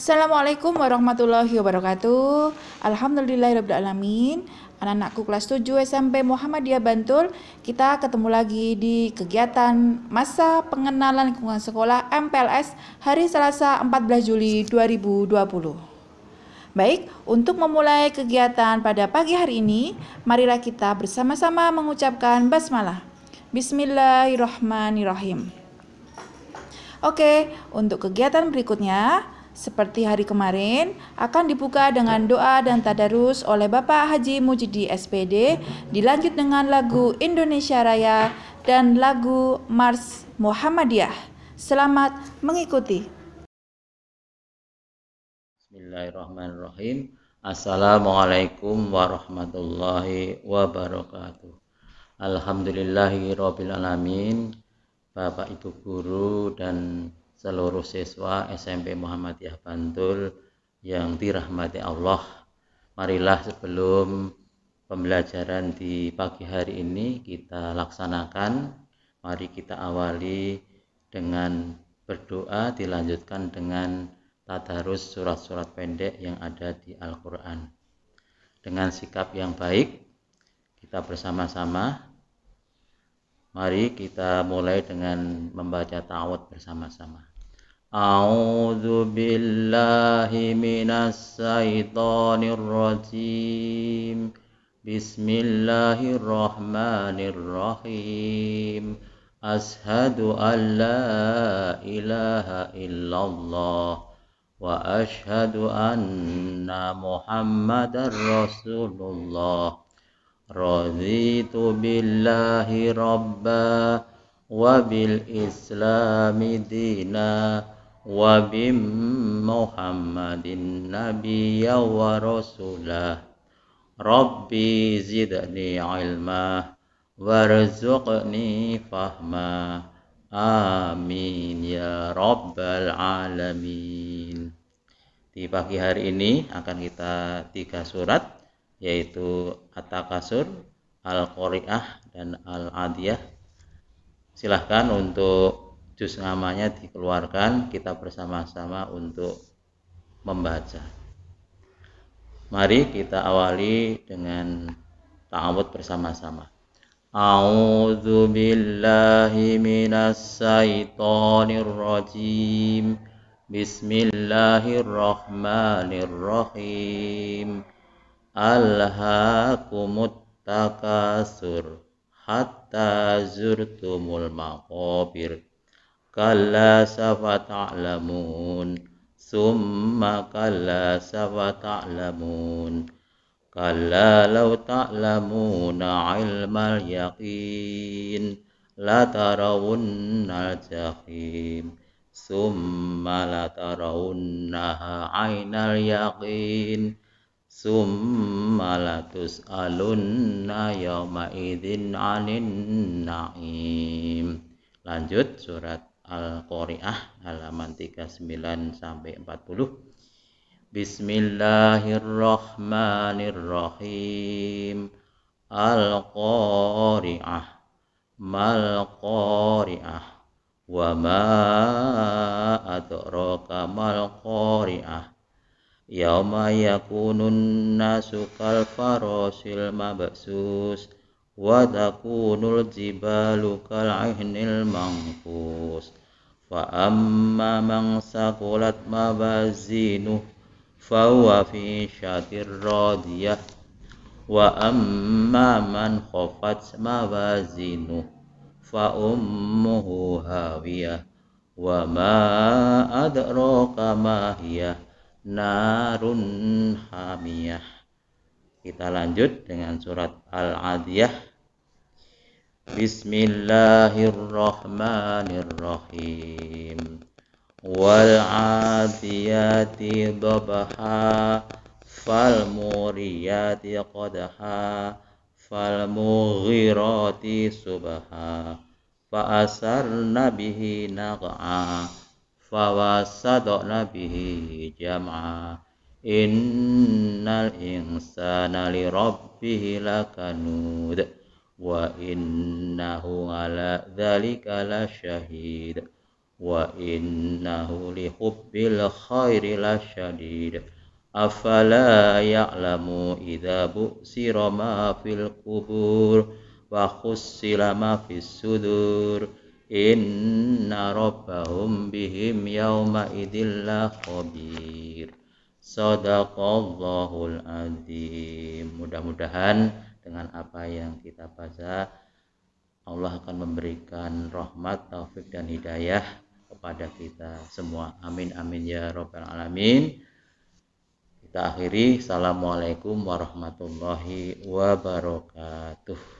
Assalamualaikum warahmatullahi wabarakatuh. Alhamdulillahirrahmanirrahim. Anak-anakku kelas 7 SMP Muhammadiyah Bantul, kita ketemu lagi di kegiatan masa pengenalan lingkungan sekolah MPLS hari Selasa 14 Juli 2020. Baik, untuk memulai kegiatan pada pagi hari ini, marilah kita bersama-sama mengucapkan basmalah. Bismillahirrahmanirrahim. Oke, untuk kegiatan berikutnya, seperti hari kemarin, akan dibuka dengan doa dan tadarus oleh Bapak Haji Mujidi SPD, dilanjut dengan lagu Indonesia Raya dan lagu Mars Muhammadiyah. Selamat mengikuti. Bismillahirrahmanirrahim. Assalamualaikum warahmatullahi wabarakatuh. Alhamdulillahi alamin. Bapak Ibu guru dan seluruh siswa SMP Muhammadiyah Bantul yang dirahmati Allah. Marilah sebelum pembelajaran di pagi hari ini kita laksanakan. Mari kita awali dengan berdoa dilanjutkan dengan tadarus surat-surat pendek yang ada di Al-Quran. Dengan sikap yang baik, kita bersama-sama Mari kita mulai dengan membaca ta'awud bersama-sama. أعوذ بالله من الشيطان الرجيم. بسم الله الرحمن الرحيم. أشهد أن لا إله إلا الله وأشهد أن محمد رسول الله. رضيت بالله ربا وبالإسلام دينا وبمحمد نبيا ورسولا ربي زدني علما وارزقني فهما Amin ya Rabbal Alamin. Di pagi hari ini akan kita tiga surat yaitu At-Takasur, Al-Qari'ah dan Al-Adiyah. Silahkan untuk juz namanya dikeluarkan kita bersama-sama untuk membaca. Mari kita awali dengan ta'awud bersama-sama. A'udzu billahi minas syaitonir rajim. Bismillahirrahmanirrahim. Alhaakumut takasur hatta zurtumul maqabir كلا سوف تعلمون ثم كلا سوف تعلمون كلا لو تعلمون علم اليقين لترون الجحيم ثم لترونها عين اليقين ثم لتسألن يومئذ عن النعيم lanjut surat Al-Qari'ah halaman 39 sampai 40. Bismillahirrahmanirrahim. Al-Qari'ah. Mal Qari'ah. Wa ma adraka mal Qari'ah. Yauma yakunun nasu kal farasil mabsus wa takunul jibalu kal ahnil manfus fa huwa fi syatir radiyah. Wa amma man khafat mawazinu fa ummuhu hawiyah. Wa ma adraka ma hiya narun hamiyah. Kita lanjut dengan surat Al-Adiyah بسم الله الرحمن الرحيم. والعاديات ضبحا فالموريات قدحا فالمغيرات سبحا. فأسرن به نقعا فوسطن به جمعا. إن الإنسان لربه لكنود. وإنه على ذلك لشهيد. وإنه لحب الخير لشديد. أفلا يعلم إذا بؤسر ما في القبور وحصل ما في الصدور. إن ربهم بهم يومئذ لخبير. Sadaqallahul Azim. Mudah-mudahan dengan apa yang kita baca Allah akan memberikan rahmat taufik dan hidayah kepada kita semua amin amin ya rabbal alamin kita akhiri. Assalamualaikum warahmatullahi wabarakatuh.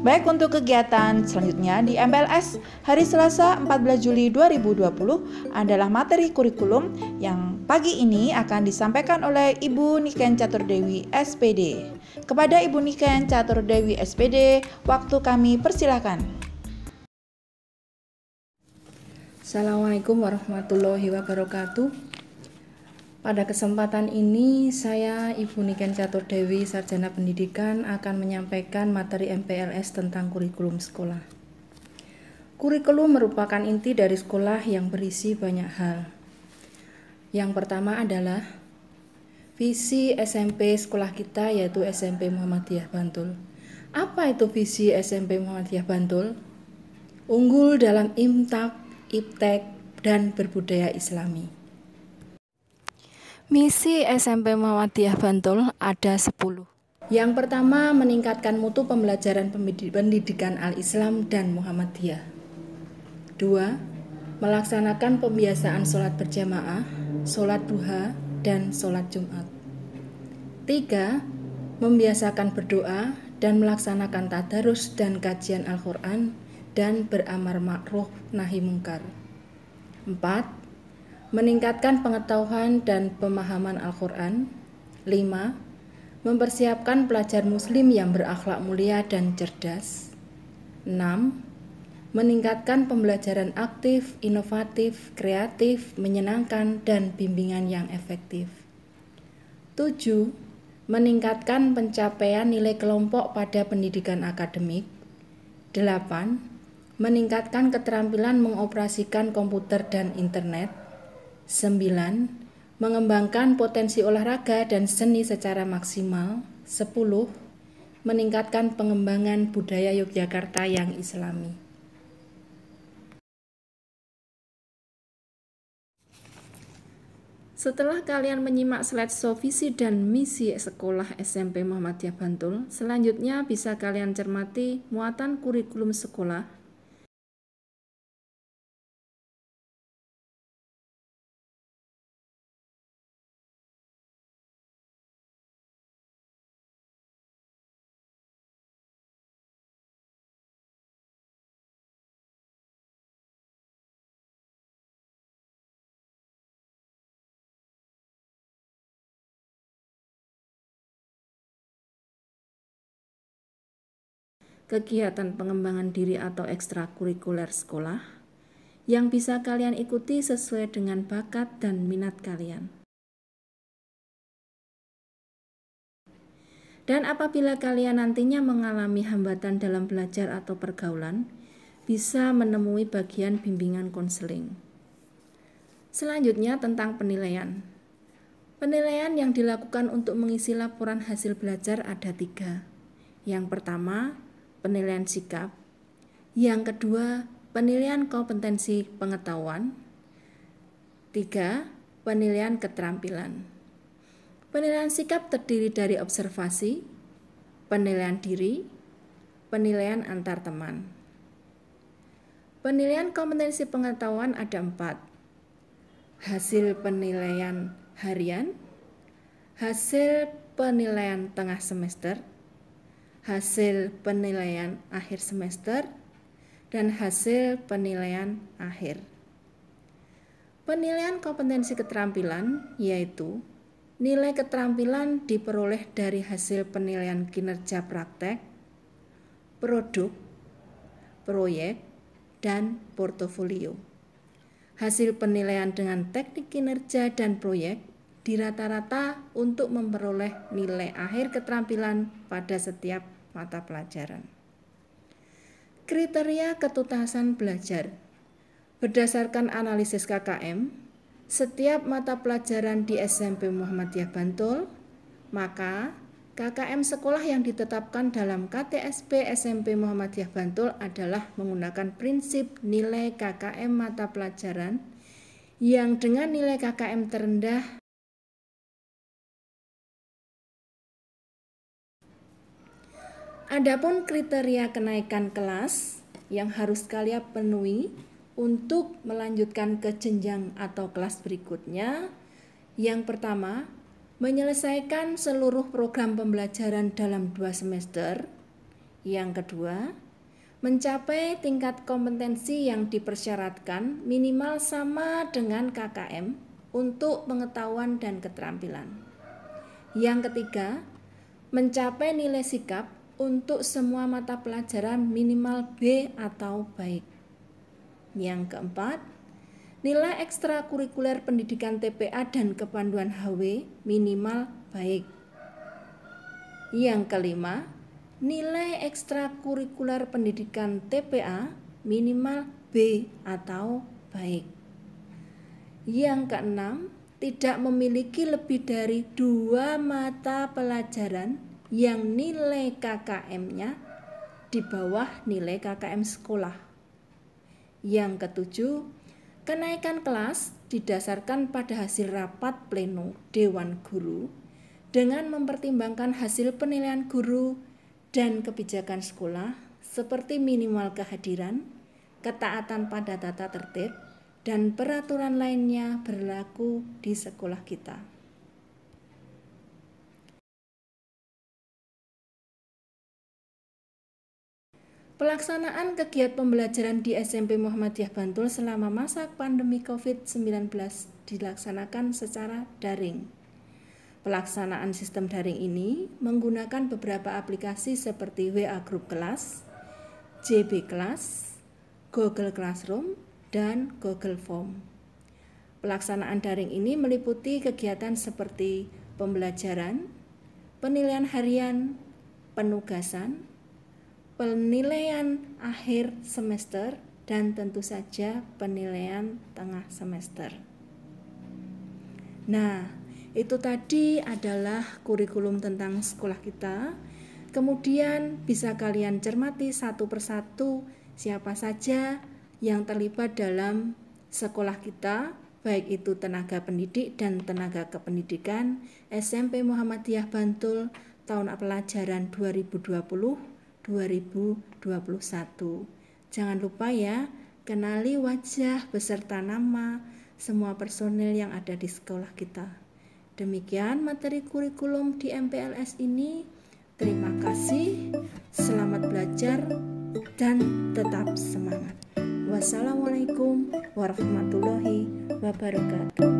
Baik untuk kegiatan selanjutnya di MPLS hari Selasa 14 Juli 2020 adalah materi kurikulum yang pagi ini akan disampaikan oleh Ibu Niken Catur Dewi SPD. Kepada Ibu Niken Catur Dewi SPD, waktu kami persilakan. Assalamualaikum warahmatullahi wabarakatuh. Pada kesempatan ini, saya Ibu Niken Catur Dewi, Sarjana Pendidikan, akan menyampaikan materi MPLS tentang kurikulum sekolah. Kurikulum merupakan inti dari sekolah yang berisi banyak hal. Yang pertama adalah visi SMP sekolah kita yaitu SMP Muhammadiyah Bantul. Apa itu visi SMP Muhammadiyah Bantul? Unggul dalam imtak, iptek, dan berbudaya islami. Misi SMP Muhammadiyah Bantul ada 10. Yang pertama, meningkatkan mutu pembelajaran pendidikan Al-Islam dan Muhammadiyah. Dua, melaksanakan pembiasaan sholat berjamaah, sholat duha, dan sholat Jumat. Tiga, membiasakan berdoa dan melaksanakan tadarus dan kajian Al-Quran dan beramar ma'ruf nahi mungkar. Empat, meningkatkan pengetahuan dan pemahaman Al-Quran. 5. Mempersiapkan pelajar muslim yang berakhlak mulia dan cerdas. 6. Meningkatkan pembelajaran aktif, inovatif, kreatif, menyenangkan, dan bimbingan yang efektif. 7. Meningkatkan pencapaian nilai kelompok pada pendidikan akademik. 8. Meningkatkan keterampilan mengoperasikan komputer dan internet. 9. Mengembangkan potensi olahraga dan seni secara maksimal. 10. Meningkatkan pengembangan budaya Yogyakarta yang islami. Setelah kalian menyimak slideshow visi dan misi sekolah SMP Muhammadiyah Bantul, selanjutnya bisa kalian cermati muatan kurikulum sekolah kegiatan pengembangan diri atau ekstrakurikuler sekolah yang bisa kalian ikuti sesuai dengan bakat dan minat kalian. Dan apabila kalian nantinya mengalami hambatan dalam belajar atau pergaulan, bisa menemui bagian bimbingan konseling. Selanjutnya tentang penilaian. Penilaian yang dilakukan untuk mengisi laporan hasil belajar ada tiga. Yang pertama, penilaian sikap. Yang kedua, penilaian kompetensi pengetahuan. Tiga, penilaian keterampilan. Penilaian sikap terdiri dari observasi, penilaian diri, penilaian antar teman. Penilaian kompetensi pengetahuan ada empat. Hasil penilaian harian, hasil penilaian tengah semester, hasil penilaian akhir semester, dan hasil penilaian akhir. Penilaian kompetensi keterampilan yaitu nilai keterampilan diperoleh dari hasil penilaian kinerja praktek, produk, proyek, dan portofolio. Hasil penilaian dengan teknik kinerja dan proyek di rata-rata untuk memperoleh nilai akhir keterampilan pada setiap mata pelajaran. Kriteria ketutasan belajar berdasarkan analisis KKM, setiap mata pelajaran di SMP Muhammadiyah Bantul, maka KKM sekolah yang ditetapkan dalam KTSP SMP Muhammadiyah Bantul adalah menggunakan prinsip nilai KKM mata pelajaran yang dengan nilai KKM terendah Adapun kriteria kenaikan kelas yang harus kalian penuhi untuk melanjutkan ke jenjang atau kelas berikutnya. Yang pertama, menyelesaikan seluruh program pembelajaran dalam dua semester. Yang kedua, mencapai tingkat kompetensi yang dipersyaratkan minimal sama dengan KKM untuk pengetahuan dan keterampilan. Yang ketiga, mencapai nilai sikap untuk semua mata pelajaran minimal B atau baik. Yang keempat, nilai ekstrakurikuler pendidikan TPA dan kepanduan HW minimal baik. Yang kelima, nilai ekstrakurikuler pendidikan TPA minimal B atau baik. Yang keenam, tidak memiliki lebih dari dua mata pelajaran yang nilai KKM-nya di bawah nilai KKM sekolah. Yang ketujuh, kenaikan kelas didasarkan pada hasil rapat pleno Dewan Guru dengan mempertimbangkan hasil penilaian guru dan kebijakan sekolah seperti minimal kehadiran, ketaatan pada tata tertib, dan peraturan lainnya berlaku di sekolah kita. Pelaksanaan kegiatan pembelajaran di SMP Muhammadiyah Bantul selama masa pandemi COVID-19 dilaksanakan secara daring. Pelaksanaan sistem daring ini menggunakan beberapa aplikasi seperti WA Group Kelas, JB Kelas, Google Classroom, dan Google Form. Pelaksanaan daring ini meliputi kegiatan seperti pembelajaran, penilaian harian, penugasan, penilaian akhir semester, dan tentu saja penilaian tengah semester. Nah, itu tadi adalah kurikulum tentang sekolah kita. Kemudian bisa kalian cermati satu persatu siapa saja yang terlibat dalam sekolah kita, baik itu tenaga pendidik dan tenaga kependidikan SMP Muhammadiyah Bantul tahun pelajaran 2020-2021. Jangan lupa ya, kenali wajah beserta nama semua personel yang ada di sekolah kita. Demikian materi kurikulum di MPLS ini. Terima kasih, selamat belajar, dan tetap semangat. Wassalamualaikum warahmatullahi wabarakatuh.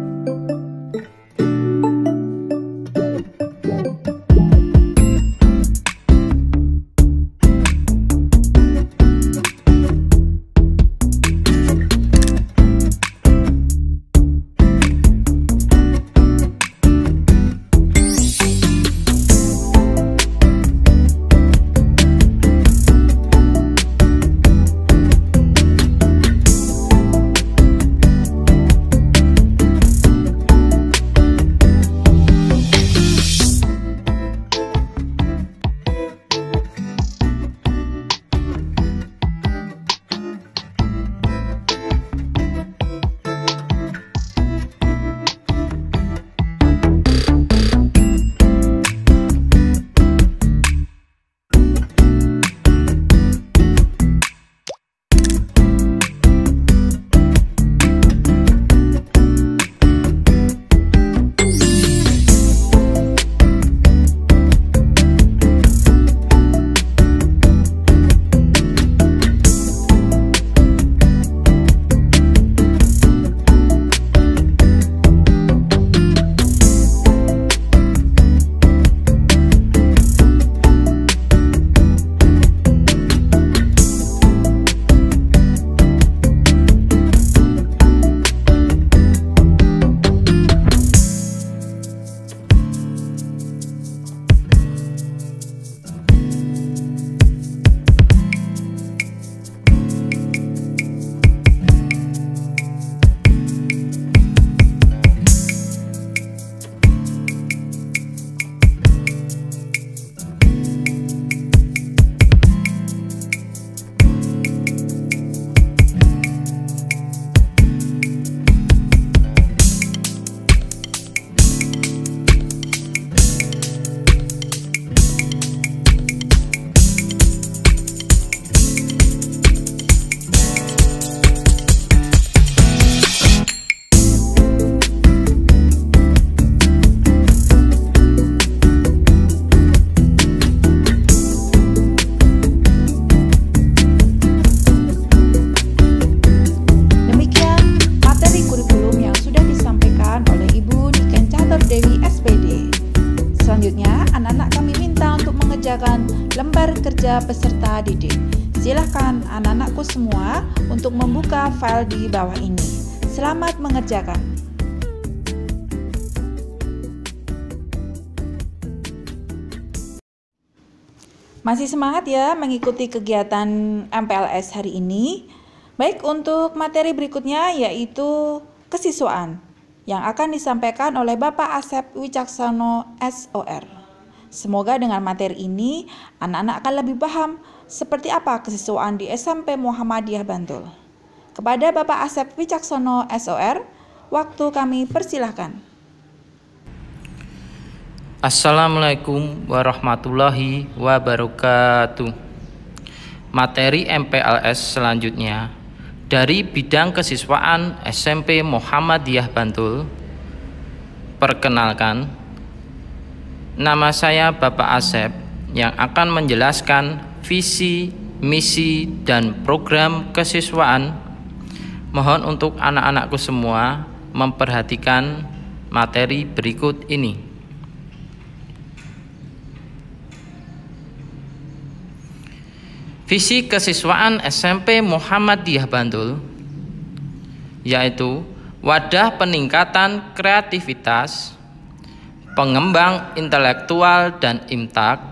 Dewi SPD. Selanjutnya, anak-anak kami minta untuk mengerjakan lembar kerja peserta didik. Silahkan anak-anakku semua untuk membuka file di bawah ini. Selamat mengerjakan. Masih semangat ya mengikuti kegiatan MPLS hari ini? Baik, untuk materi berikutnya yaitu kesiswaan yang akan disampaikan oleh Bapak Asep Wicaksono SOR. Semoga dengan materi ini anak-anak akan lebih paham seperti apa kesiswaan di SMP Muhammadiyah Bantul. Kepada Bapak Asep Wicaksono SOR, waktu kami persilahkan. Assalamualaikum warahmatullahi wabarakatuh. Materi MPLS selanjutnya dari bidang kesiswaan SMP Muhammadiyah Bantul. Perkenalkan, nama saya Bapak Asep yang akan menjelaskan visi, misi, dan program kesiswaan. Mohon untuk anak-anakku semua memperhatikan materi berikut ini. Visi kesiswaan SMP Muhammadiyah Bantul yaitu wadah peningkatan kreativitas, pengembang intelektual dan imtak,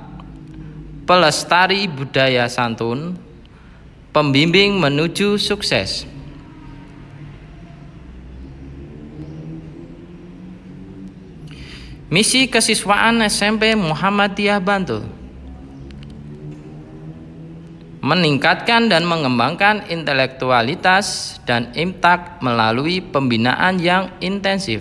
pelestari budaya santun, pembimbing menuju sukses. Misi kesiswaan SMP Muhammadiyah Bantul meningkatkan dan mengembangkan intelektualitas dan imtak melalui pembinaan yang intensif.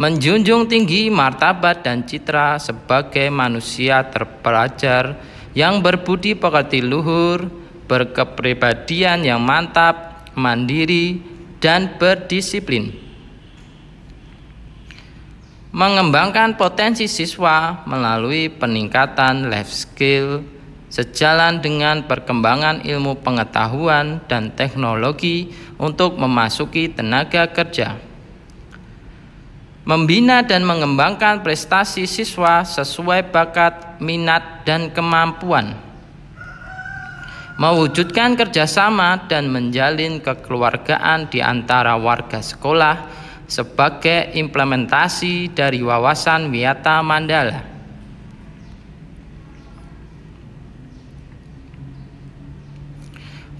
Menjunjung tinggi martabat dan citra sebagai manusia terpelajar yang berbudi pekerti luhur, berkepribadian yang mantap, mandiri, dan berdisiplin. Mengembangkan potensi siswa melalui peningkatan life skill sejalan dengan perkembangan ilmu pengetahuan dan teknologi untuk memasuki tenaga kerja. Membina dan mengembangkan prestasi siswa sesuai bakat, minat, dan kemampuan. Mewujudkan kerjasama dan menjalin kekeluargaan di antara warga sekolah sebagai implementasi dari wawasan Wiyata Mandala.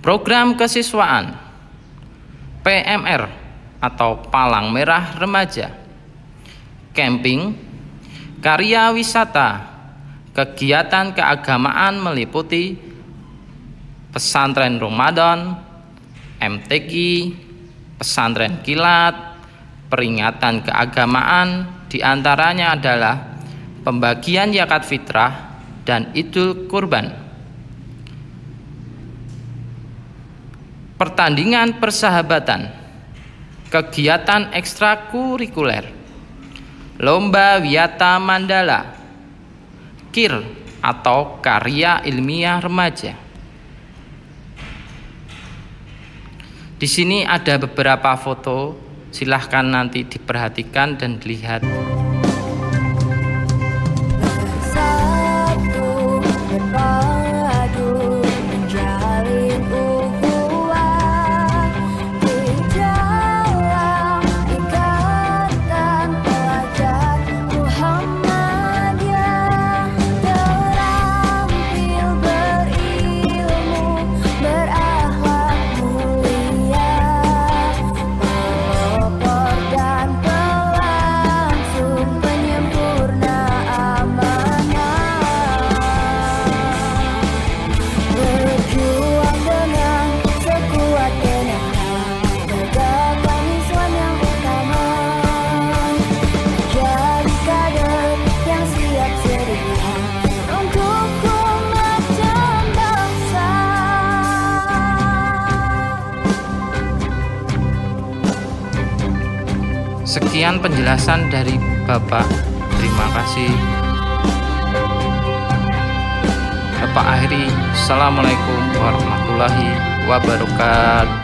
Program kesiswaan. PMR atau Palang Merah Remaja, camping, karya wisata, kegiatan keagamaan meliputi pesantren Ramadan, MTQ, pesantren kilat, peringatan keagamaan di antaranya adalah pembagian zakat fitrah dan idul kurban. Pertandingan persahabatan, kegiatan ekstrakurikuler, lomba wiyata mandala, kir atau karya ilmiah remaja. Di sini ada beberapa foto silahkan nanti diperhatikan dan dilihat. Sekian penjelasan dari Bapak. Terima kasih. Bapak akhiri. Assalamualaikum warahmatullahi wabarakatuh.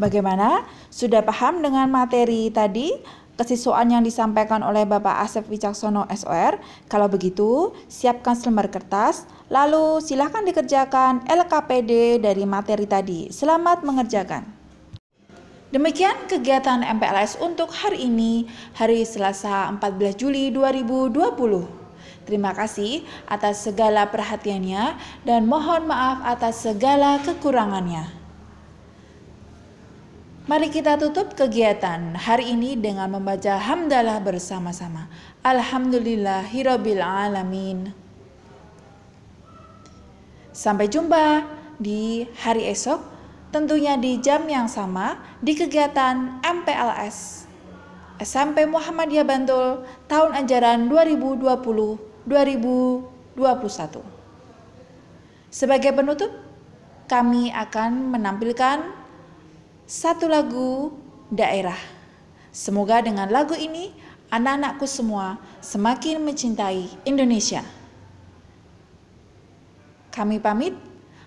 Bagaimana? Sudah paham dengan materi tadi? kesiswaan yang disampaikan oleh Bapak Asep Wicaksono SOR. Kalau begitu, siapkan selembar kertas, lalu silahkan dikerjakan LKPD dari materi tadi. Selamat mengerjakan. Demikian kegiatan MPLS untuk hari ini, hari Selasa 14 Juli 2020. Terima kasih atas segala perhatiannya dan mohon maaf atas segala kekurangannya. Mari kita tutup kegiatan hari ini dengan membaca hamdalah bersama-sama. Alamin. Sampai jumpa di hari esok, tentunya di jam yang sama di kegiatan MPLS SMP Muhammadiyah Bantul tahun ajaran 2020 2021. Sebagai penutup, kami akan menampilkan satu lagu daerah. Semoga dengan lagu ini anak-anakku semua semakin mencintai Indonesia. Kami pamit.